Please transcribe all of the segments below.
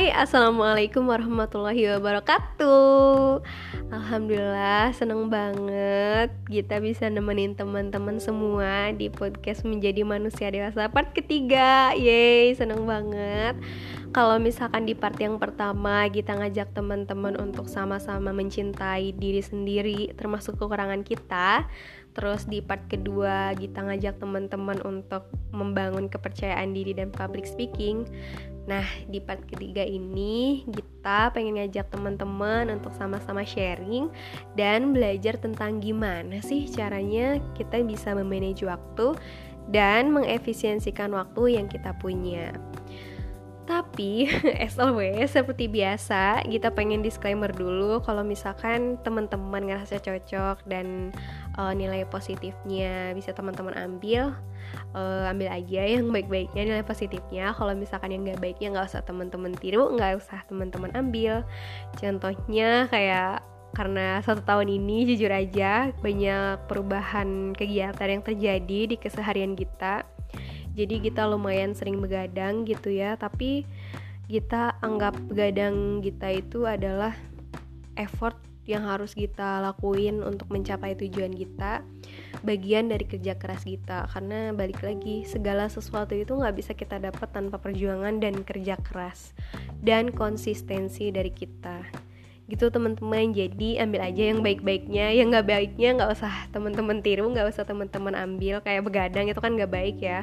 Hai, Assalamualaikum warahmatullahi wabarakatuh. Alhamdulillah, seneng banget kita bisa nemenin teman-teman semua di podcast Menjadi Manusia Dewasa part ketiga. Yeay, seneng banget. Kalau misalkan di part yang pertama kita ngajak teman-teman untuk sama-sama mencintai diri sendiri termasuk kekurangan kita. Terus di part kedua kita ngajak teman-teman untuk membangun kepercayaan diri dan public speaking. Nah, di part ketiga ini kita pengen ngajak teman-teman untuk sama-sama sharing dan belajar tentang gimana sih caranya kita bisa memanage waktu dan mengefisiensikan waktu yang kita punya. Tapi as always seperti biasa kita pengen disclaimer dulu kalau misalkan teman-teman ngerasa cocok dan uh, nilai positifnya bisa teman-teman ambil uh, ambil aja yang baik-baiknya nilai positifnya. Kalau misalkan yang nggak baiknya nggak usah teman-teman tiru nggak usah teman-teman ambil. Contohnya kayak karena satu tahun ini jujur aja banyak perubahan kegiatan yang terjadi di keseharian kita jadi kita lumayan sering begadang gitu ya. Tapi kita anggap begadang kita itu adalah effort yang harus kita lakuin untuk mencapai tujuan kita bagian dari kerja keras kita. Karena balik lagi segala sesuatu itu nggak bisa kita dapat tanpa perjuangan dan kerja keras dan konsistensi dari kita. Gitu teman-teman. Jadi ambil aja yang baik-baiknya. Yang nggak baiknya nggak usah teman-teman tiru nggak usah teman-teman ambil. Kayak begadang itu kan nggak baik ya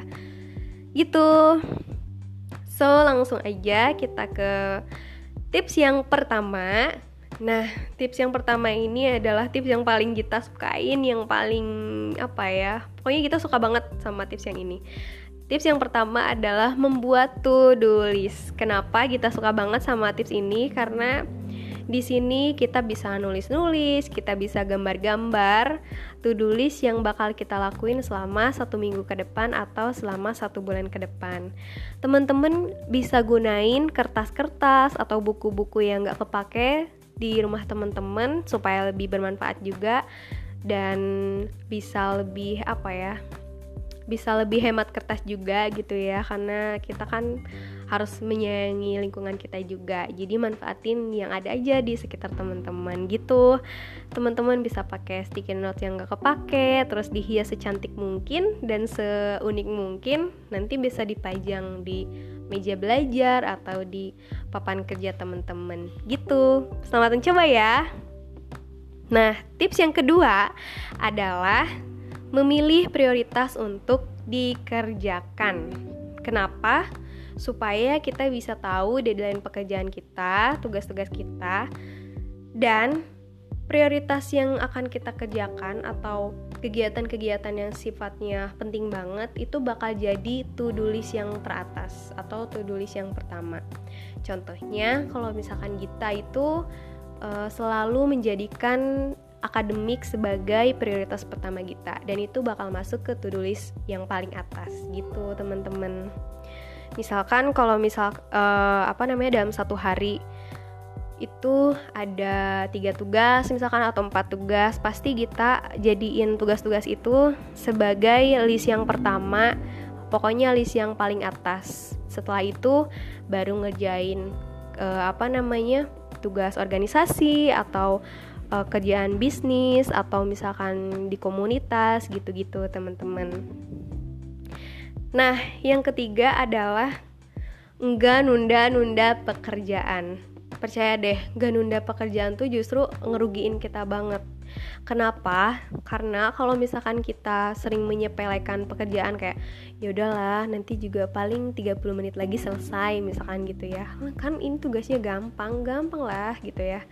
gitu so langsung aja kita ke tips yang pertama Nah, tips yang pertama ini adalah tips yang paling kita sukain, yang paling apa ya? Pokoknya kita suka banget sama tips yang ini. Tips yang pertama adalah membuat to-do list. Kenapa kita suka banget sama tips ini? Karena di sini kita bisa nulis-nulis, kita bisa gambar-gambar to-do list yang bakal kita lakuin selama satu minggu ke depan atau selama satu bulan ke depan. Teman-teman bisa gunain kertas-kertas atau buku-buku yang gak kepake di rumah teman-teman supaya lebih bermanfaat juga dan bisa lebih apa ya bisa lebih hemat kertas juga gitu ya karena kita kan harus menyayangi lingkungan kita juga. Jadi manfaatin yang ada aja di sekitar teman-teman gitu. Teman-teman bisa pakai sticky note yang gak kepake terus dihias secantik mungkin dan seunik mungkin. Nanti bisa dipajang di meja belajar atau di papan kerja teman-teman. Gitu. Selamat mencoba ya. Nah tips yang kedua adalah memilih prioritas untuk dikerjakan. Kenapa? Supaya kita bisa tahu deadline pekerjaan kita, tugas-tugas kita, dan prioritas yang akan kita kerjakan atau kegiatan-kegiatan yang sifatnya penting banget itu bakal jadi to-do list yang teratas atau to-do list yang pertama. Contohnya, kalau misalkan kita itu uh, selalu menjadikan akademik sebagai prioritas pertama kita dan itu bakal masuk ke to-do list yang paling atas gitu teman-teman misalkan kalau misal uh, apa namanya dalam satu hari itu ada tiga tugas misalkan atau empat tugas pasti kita jadiin tugas-tugas itu sebagai list yang pertama pokoknya list yang paling atas setelah itu baru ngerjain uh, apa namanya tugas organisasi atau uh, kerjaan bisnis atau misalkan di komunitas gitu-gitu teman-teman. Nah, yang ketiga adalah enggak nunda-nunda pekerjaan. Percaya deh, enggak nunda pekerjaan tuh justru ngerugiin kita banget. Kenapa? Karena kalau misalkan kita sering menyepelekan pekerjaan kayak ya udahlah nanti juga paling 30 menit lagi selesai misalkan gitu ya. Kan ini tugasnya gampang, gampang lah gitu ya.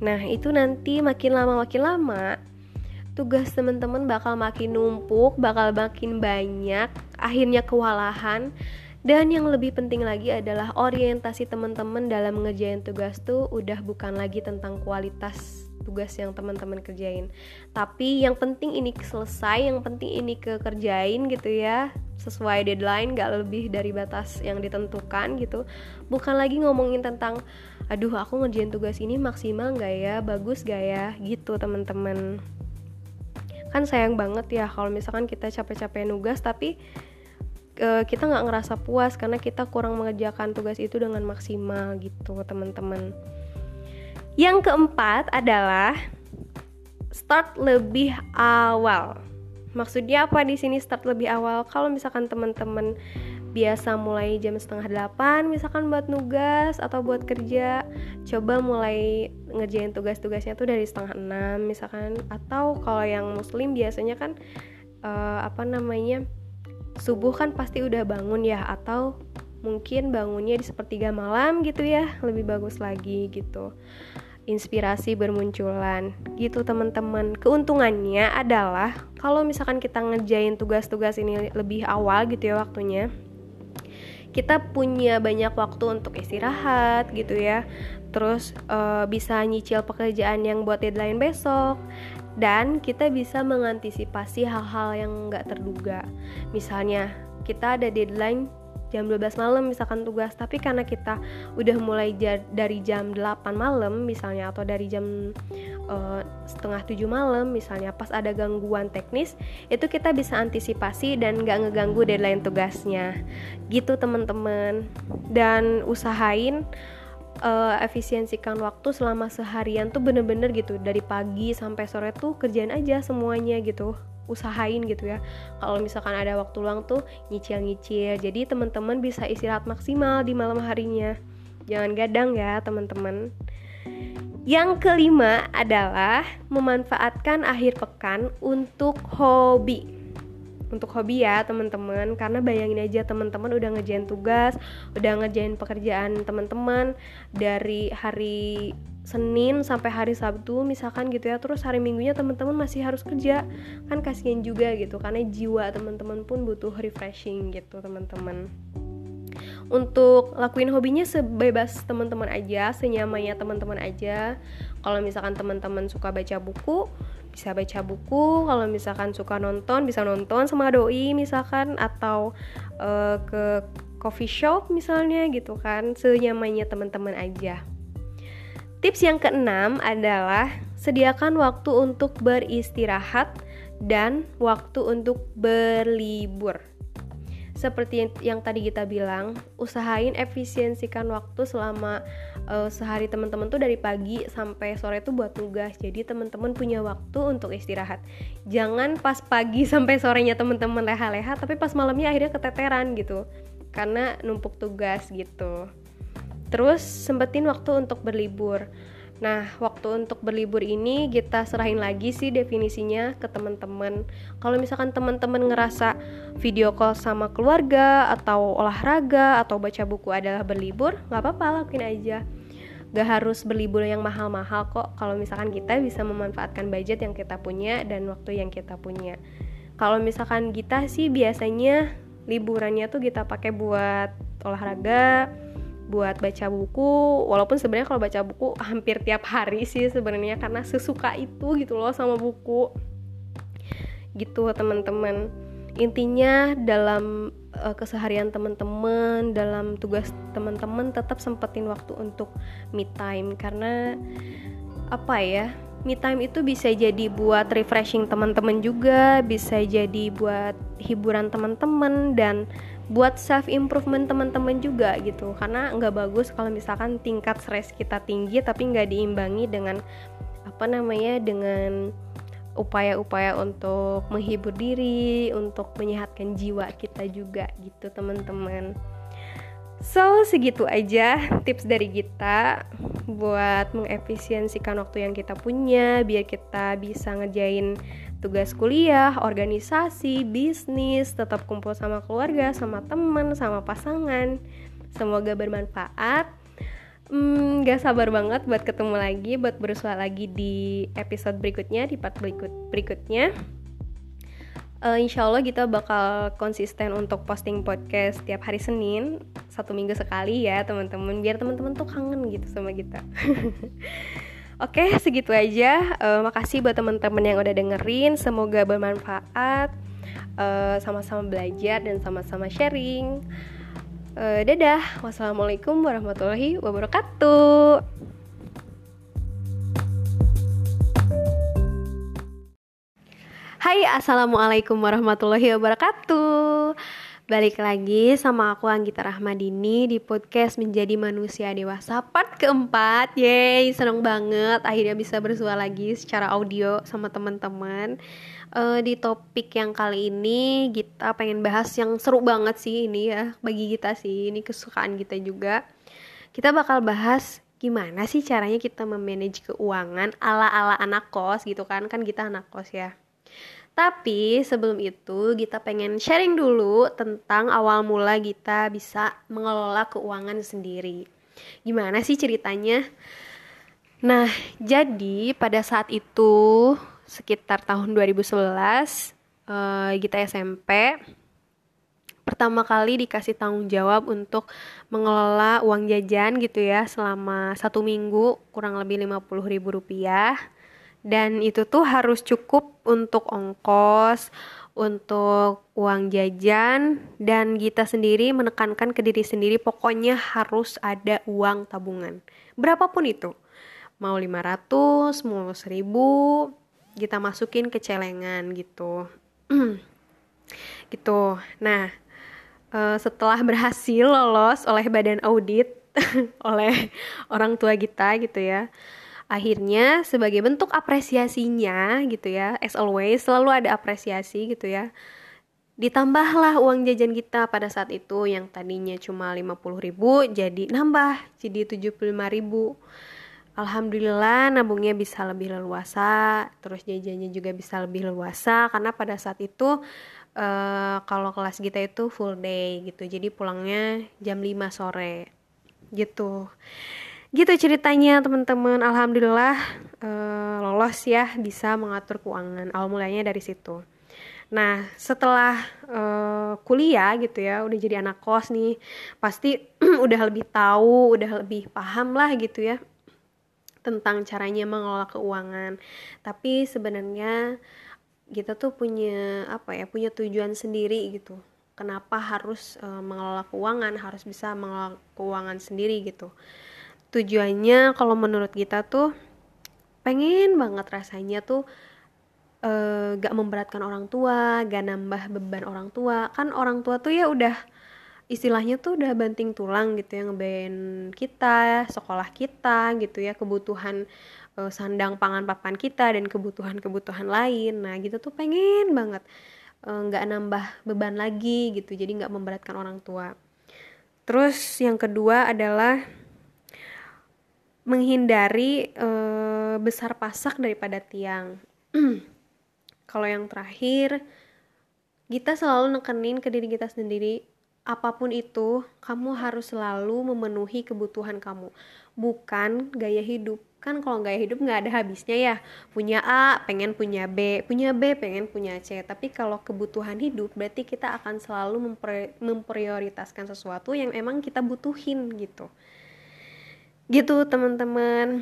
Nah, itu nanti makin lama makin lama tugas teman-teman bakal makin numpuk, bakal makin banyak, akhirnya kewalahan. Dan yang lebih penting lagi adalah orientasi teman-teman dalam ngerjain tugas tuh udah bukan lagi tentang kualitas tugas yang teman-teman kerjain. Tapi yang penting ini selesai, yang penting ini kekerjain gitu ya. Sesuai deadline gak lebih dari batas yang ditentukan gitu. Bukan lagi ngomongin tentang aduh aku ngerjain tugas ini maksimal gak ya? Bagus gak ya? Gitu teman-teman kan sayang banget ya kalau misalkan kita capek-capek nugas tapi uh, kita nggak ngerasa puas karena kita kurang mengerjakan tugas itu dengan maksimal gitu teman-teman. Yang keempat adalah start lebih awal. Maksudnya apa di sini start lebih awal? Kalau misalkan teman-teman biasa mulai jam setengah delapan misalkan buat nugas atau buat kerja coba mulai ngerjain tugas-tugasnya tuh dari setengah enam misalkan. Atau kalau yang muslim biasanya kan uh, apa namanya subuh kan pasti udah bangun ya atau mungkin bangunnya di sepertiga malam gitu ya lebih bagus lagi gitu. Inspirasi bermunculan. Gitu teman-teman. Keuntungannya adalah kalau misalkan kita ngerjain tugas-tugas ini lebih awal gitu ya waktunya kita punya banyak waktu untuk istirahat gitu ya terus uh, bisa nyicil pekerjaan yang buat deadline besok. Dan kita bisa mengantisipasi hal-hal yang nggak terduga. Misalnya kita ada deadline jam 12 malam misalkan tugas. Tapi karena kita udah mulai dari jam 8 malam misalnya atau dari jam uh, setengah 7 malam misalnya pas ada gangguan teknis itu kita bisa antisipasi dan nggak ngeganggu deadline tugasnya. Gitu teman-teman. Dan usahain uh, efisiensikan waktu selama seharian tuh bener-bener gitu. Dari pagi sampai sore tuh kerjain aja semuanya gitu. Usahain gitu ya. Kalau misalkan ada waktu luang tuh nyicil-nyicil. Jadi teman-teman bisa istirahat maksimal di malam harinya. Jangan gadang ya teman-teman. Yang kelima adalah memanfaatkan akhir pekan untuk hobi untuk hobi ya teman-teman. Karena bayangin aja teman-teman udah ngerjain tugas udah ngerjain pekerjaan teman-teman dari hari Senin sampai hari Sabtu misalkan gitu ya. Terus hari Minggunya teman-teman masih harus kerja. Kan kasihan juga gitu karena jiwa teman-teman pun butuh refreshing gitu teman-teman. Untuk lakuin hobinya sebebas teman-teman aja senyamannya teman-teman aja. Kalau misalkan teman-teman suka baca buku bisa baca buku kalau misalkan suka nonton bisa nonton sama doi misalkan atau uh, ke coffee shop misalnya gitu kan senyamannya teman-teman aja. Tips yang keenam adalah sediakan waktu untuk beristirahat dan waktu untuk berlibur. Seperti yang, tadi kita bilang, usahain efisiensikan waktu selama uh, sehari teman-teman tuh dari pagi sampai sore tuh buat tugas. Jadi teman-teman punya waktu untuk istirahat. Jangan pas pagi sampai sorenya teman-teman leha-leha, tapi pas malamnya akhirnya keteteran gitu. Karena numpuk tugas gitu. Terus sempetin waktu untuk berlibur. Nah, waktu untuk berlibur ini kita serahin lagi sih definisinya ke teman-teman. Kalau misalkan teman-teman ngerasa video call sama keluarga atau olahraga atau baca buku adalah berlibur, nggak apa-apa lakuin aja. Gak harus berlibur yang mahal-mahal kok. Kalau misalkan kita bisa memanfaatkan budget yang kita punya dan waktu yang kita punya. Kalau misalkan kita sih biasanya liburannya tuh kita pakai buat olahraga, buat baca buku walaupun sebenarnya kalau baca buku hampir tiap hari sih sebenarnya karena sesuka itu gitu loh sama buku. Gitu teman-teman. Intinya dalam uh, keseharian teman-teman dalam tugas teman-teman tetap sempetin waktu untuk me time. Karena apa ya me time itu bisa jadi buat refreshing teman-teman juga bisa jadi buat hiburan teman-teman dan buat self improvement teman-teman juga gitu. Karena nggak bagus kalau misalkan tingkat stres kita tinggi tapi nggak diimbangi dengan apa namanya dengan upaya-upaya untuk menghibur diri untuk menyehatkan jiwa kita juga gitu teman-teman So segitu aja tips dari kita buat mengefisiensikan waktu yang kita punya biar kita bisa ngerjain tugas kuliah, organisasi, bisnis, tetap kumpul sama keluarga, sama teman, sama pasangan. Semoga bermanfaat. Hmm, gak sabar banget buat ketemu lagi, buat berusaha lagi di episode berikutnya, di part berikut berikutnya. Uh, insya Allah kita bakal konsisten untuk posting podcast tiap hari Senin satu minggu sekali ya teman-teman biar teman-teman tuh kangen gitu sama kita Oke, segitu aja. Uh, makasih buat teman-teman yang udah dengerin. Semoga bermanfaat. Uh, sama-sama belajar dan sama-sama sharing. Uh, dadah. Wassalamualaikum warahmatullahi wabarakatuh. Hai, assalamualaikum warahmatullahi wabarakatuh. Balik lagi sama aku Anggita Rahmadini di podcast Menjadi Manusia Dewasa part keempat. Yeay, seneng banget. Akhirnya bisa bersua lagi secara audio sama teman-teman. Uh, Di topik yang kali ini kita pengen bahas yang seru banget sih ini ya Bagi kita sih, ini kesukaan kita juga. Kita bakal bahas gimana sih caranya kita memanage keuangan ala-ala anak kos gitu kan. Kan kita anak kos ya tapi sebelum itu kita pengen sharing dulu tentang awal mula kita bisa mengelola keuangan sendiri. Gimana sih ceritanya? Nah, jadi pada saat itu sekitar tahun 2011 uh, SMP pertama kali dikasih tanggung jawab untuk mengelola uang jajan gitu ya selama satu minggu kurang lebih 50 ribu rupiah dan itu tuh harus cukup untuk ongkos, untuk uang jajan dan kita sendiri menekankan ke diri sendiri pokoknya harus ada uang tabungan. Berapapun itu. Mau 500, mau 1000, kita masukin ke celengan gitu. gitu. Nah, eh, setelah berhasil lolos oleh badan audit oleh orang tua kita gitu ya akhirnya sebagai bentuk apresiasinya gitu ya as always selalu ada apresiasi gitu ya. Ditambahlah uang jajan kita pada saat itu yang tadinya cuma 50 ribu jadi nambah jadi 75 ribu. Alhamdulillah nabungnya bisa lebih leluasa terus jajannya juga bisa lebih leluasa karena pada saat itu uh, kalau kelas kita itu full day gitu jadi pulangnya jam 5 sore gitu gitu ceritanya teman-teman. Alhamdulillah uh, lolos ya bisa mengatur keuangan. Awal mulanya dari situ. Nah setelah uh, kuliah gitu ya udah jadi anak kos nih pasti udah lebih tahu udah lebih paham lah gitu ya tentang caranya mengelola keuangan. Tapi sebenarnya kita tuh punya apa ya punya tujuan sendiri gitu. Kenapa harus uh, mengelola keuangan harus bisa mengelola keuangan sendiri gitu tujuannya kalau menurut kita tuh pengen banget rasanya tuh uh, gak memberatkan orang tua, gak nambah beban orang tua. Kan orang tua tuh ya udah istilahnya tuh udah banting tulang gitu ya ngebayain kita, sekolah kita gitu ya, kebutuhan uh, sandang pangan papan kita dan kebutuhan-kebutuhan lain. Nah gitu tuh pengen banget nggak uh, nambah beban lagi gitu, jadi nggak memberatkan orang tua. Terus yang kedua adalah menghindari uh, besar pasak daripada tiang. Kalau yang terakhir, kita selalu nekenin ke diri kita sendiri, apa pun itu, kamu harus selalu memenuhi kebutuhan kamu, bukan gaya hidup. Kan kalau gaya hidup nggak ada habisnya ya. Punya A, pengen punya B, punya B, pengen punya C. Tapi kalau kebutuhan hidup, berarti kita akan selalu memprioritaskan sesuatu yang emang kita butuhin gitu gitu teman-teman.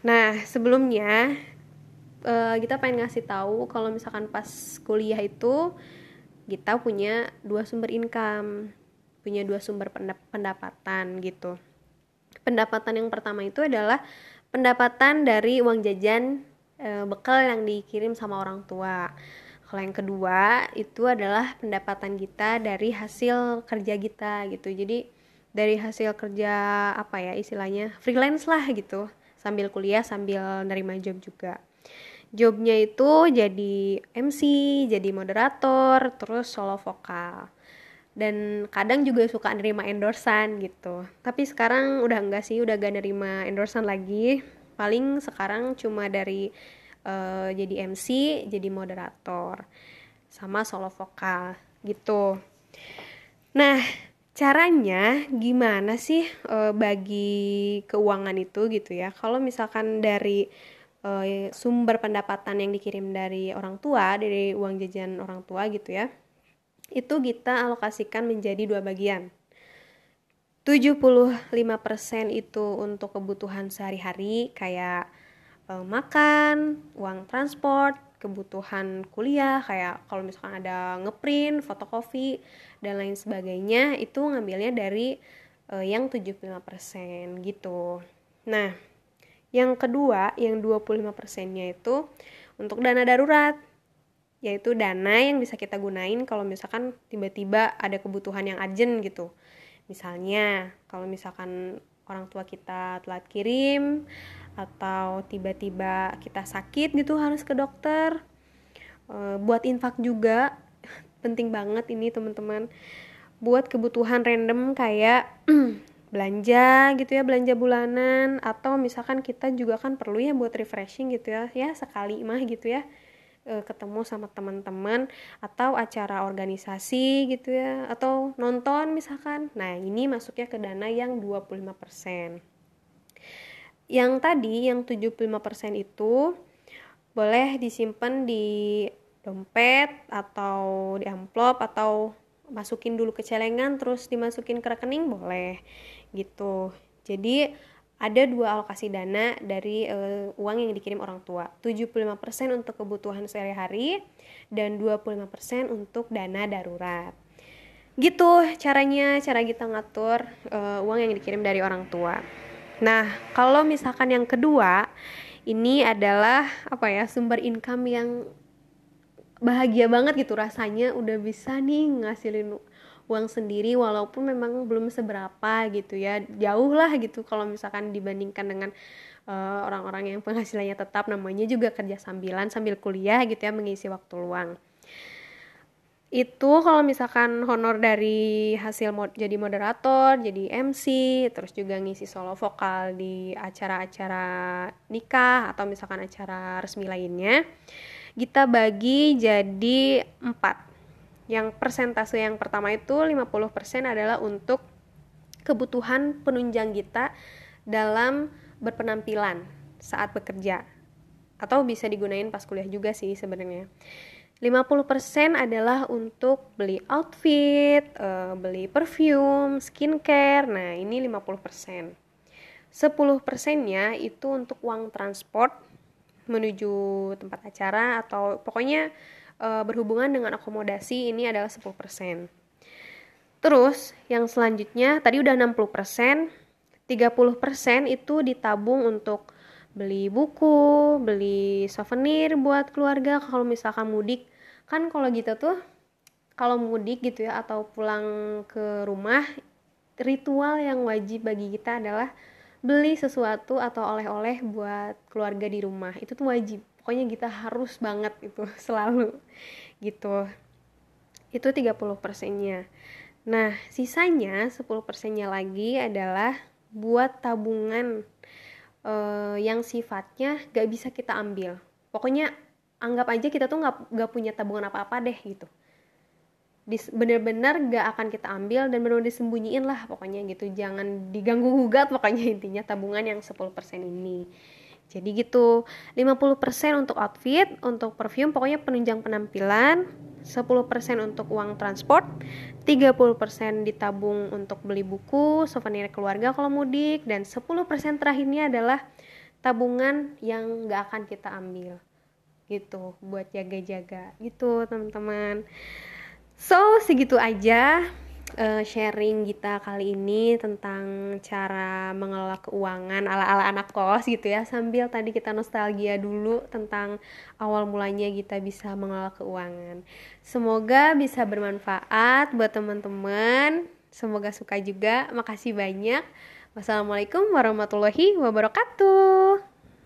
Nah sebelumnya uh, kita pengen ngasih tahu kalau misalkan pas kuliah itu kita punya dua sumber income punya dua sumber pendapatan gitu. Pendapatan yang pertama itu adalah pendapatan dari uang jajan e, bekal yang dikirim sama orang tua. Kalau yang kedua itu adalah pendapatan kita dari hasil kerja kita gitu. Jadi dari hasil kerja apa ya istilahnya freelance lah gitu. Sambil kuliah sambil nerima job juga. Jobnya itu jadi MC jadi moderator terus solo vokal. Dan kadang juga suka nerima endorsan gitu. Tapi sekarang udah enggak sih udah gak nerima endorsan lagi. Paling sekarang cuma dari uh, jadi MC jadi moderator sama solo vokal gitu. Nah caranya gimana sih e, bagi keuangan itu gitu ya? Kalau misalkan dari e, sumber pendapatan yang dikirim dari orang tua dari uang jajan orang tua gitu ya itu kita alokasikan menjadi dua bagian. 75% itu untuk kebutuhan sehari-hari kayak e, makan, uang transport, kebutuhan kuliah kayak kalau misalkan ada ngeprint, fotokopi dan lain sebagainya itu ngambilnya dari uh, yang 75% gitu. Nah, yang kedua yang 25%-nya itu untuk dana darurat. yaitu dana yang bisa kita gunain kalau misalkan tiba-tiba ada kebutuhan yang urgent gitu. Misalnya, kalau misalkan orang tua kita telat kirim atau tiba-tiba kita sakit gitu harus ke dokter. E, buat infak juga penting banget ini teman-teman. Buat kebutuhan random kayak belanja gitu ya belanja bulanan atau misalkan kita juga kan perlu ya buat refreshing gitu ya ya sekali mah gitu ya e, ketemu sama teman-teman atau acara organisasi gitu ya atau nonton misalkan nah ini masuknya ke dana yang 25% yang tadi yang 75% itu boleh disimpan di dompet atau di amplop atau masukin dulu ke celengan terus dimasukin ke rekening boleh gitu. Jadi ada dua alokasi dana dari uh, uang yang dikirim orang tua. 75% untuk kebutuhan sehari-hari dan 25% untuk dana darurat. Gitu caranya cara kita ngatur uh, uang yang dikirim dari orang tua. Nah kalau misalkan yang kedua ini adalah apa ya sumber income yang bahagia banget gitu rasanya udah bisa nih ngasilin uang sendiri walaupun memang belum seberapa gitu ya. Jauh lah gitu kalau misalkan dibandingkan dengan uh, orang-orang yang penghasilannya tetap namanya juga kerja sambilan sambil kuliah gitu ya mengisi waktu luang. Itu kalau misalkan honor dari hasil mod jadi moderator, jadi MC, terus juga ngisi solo vokal di acara-acara nikah atau misalkan acara resmi lainnya, kita bagi jadi empat yang persentase yang pertama itu 50% adalah untuk kebutuhan penunjang kita dalam berpenampilan saat bekerja atau bisa digunain pas kuliah juga sih sebenarnya 50% adalah untuk beli outfit, uh, beli perfume, skincare. Nah, ini 50%. 10%-nya itu untuk uang transport menuju tempat acara atau pokoknya uh, berhubungan dengan akomodasi ini adalah 10%. Terus yang selanjutnya tadi udah 60%, 30% itu ditabung untuk beli buku, beli souvenir buat keluarga kalau misalkan mudik. Kan kalau gitu tuh kalau mudik gitu ya atau pulang ke rumah ritual yang wajib bagi kita adalah beli sesuatu atau oleh-oleh buat keluarga di rumah. Itu tuh wajib. Pokoknya kita harus banget itu selalu. Gitu. Itu 30 persennya. Nah sisanya 10 persennya lagi adalah buat tabungan uh, yang sifatnya gak bisa kita ambil. Pokoknya anggap aja kita tuh gak, gak punya tabungan apa-apa deh gitu bener-bener gak akan kita ambil dan bener-bener disembunyiin lah pokoknya gitu jangan diganggu gugat pokoknya intinya tabungan yang 10% ini jadi gitu, 50% untuk outfit, untuk perfume, pokoknya penunjang penampilan, 10% untuk uang transport, 30% ditabung untuk beli buku, souvenir keluarga kalau mudik, dan 10% terakhirnya adalah tabungan yang gak akan kita ambil. Gitu, buat jaga-jaga. Gitu, teman-teman. So, segitu aja uh, sharing kita kali ini tentang cara mengelola keuangan ala-ala anak kos gitu ya sambil tadi kita nostalgia dulu tentang awal mulanya kita bisa mengelola keuangan. Semoga bisa bermanfaat buat teman-teman. Semoga suka juga. Makasih banyak. Wassalamualaikum warahmatullahi wabarakatuh.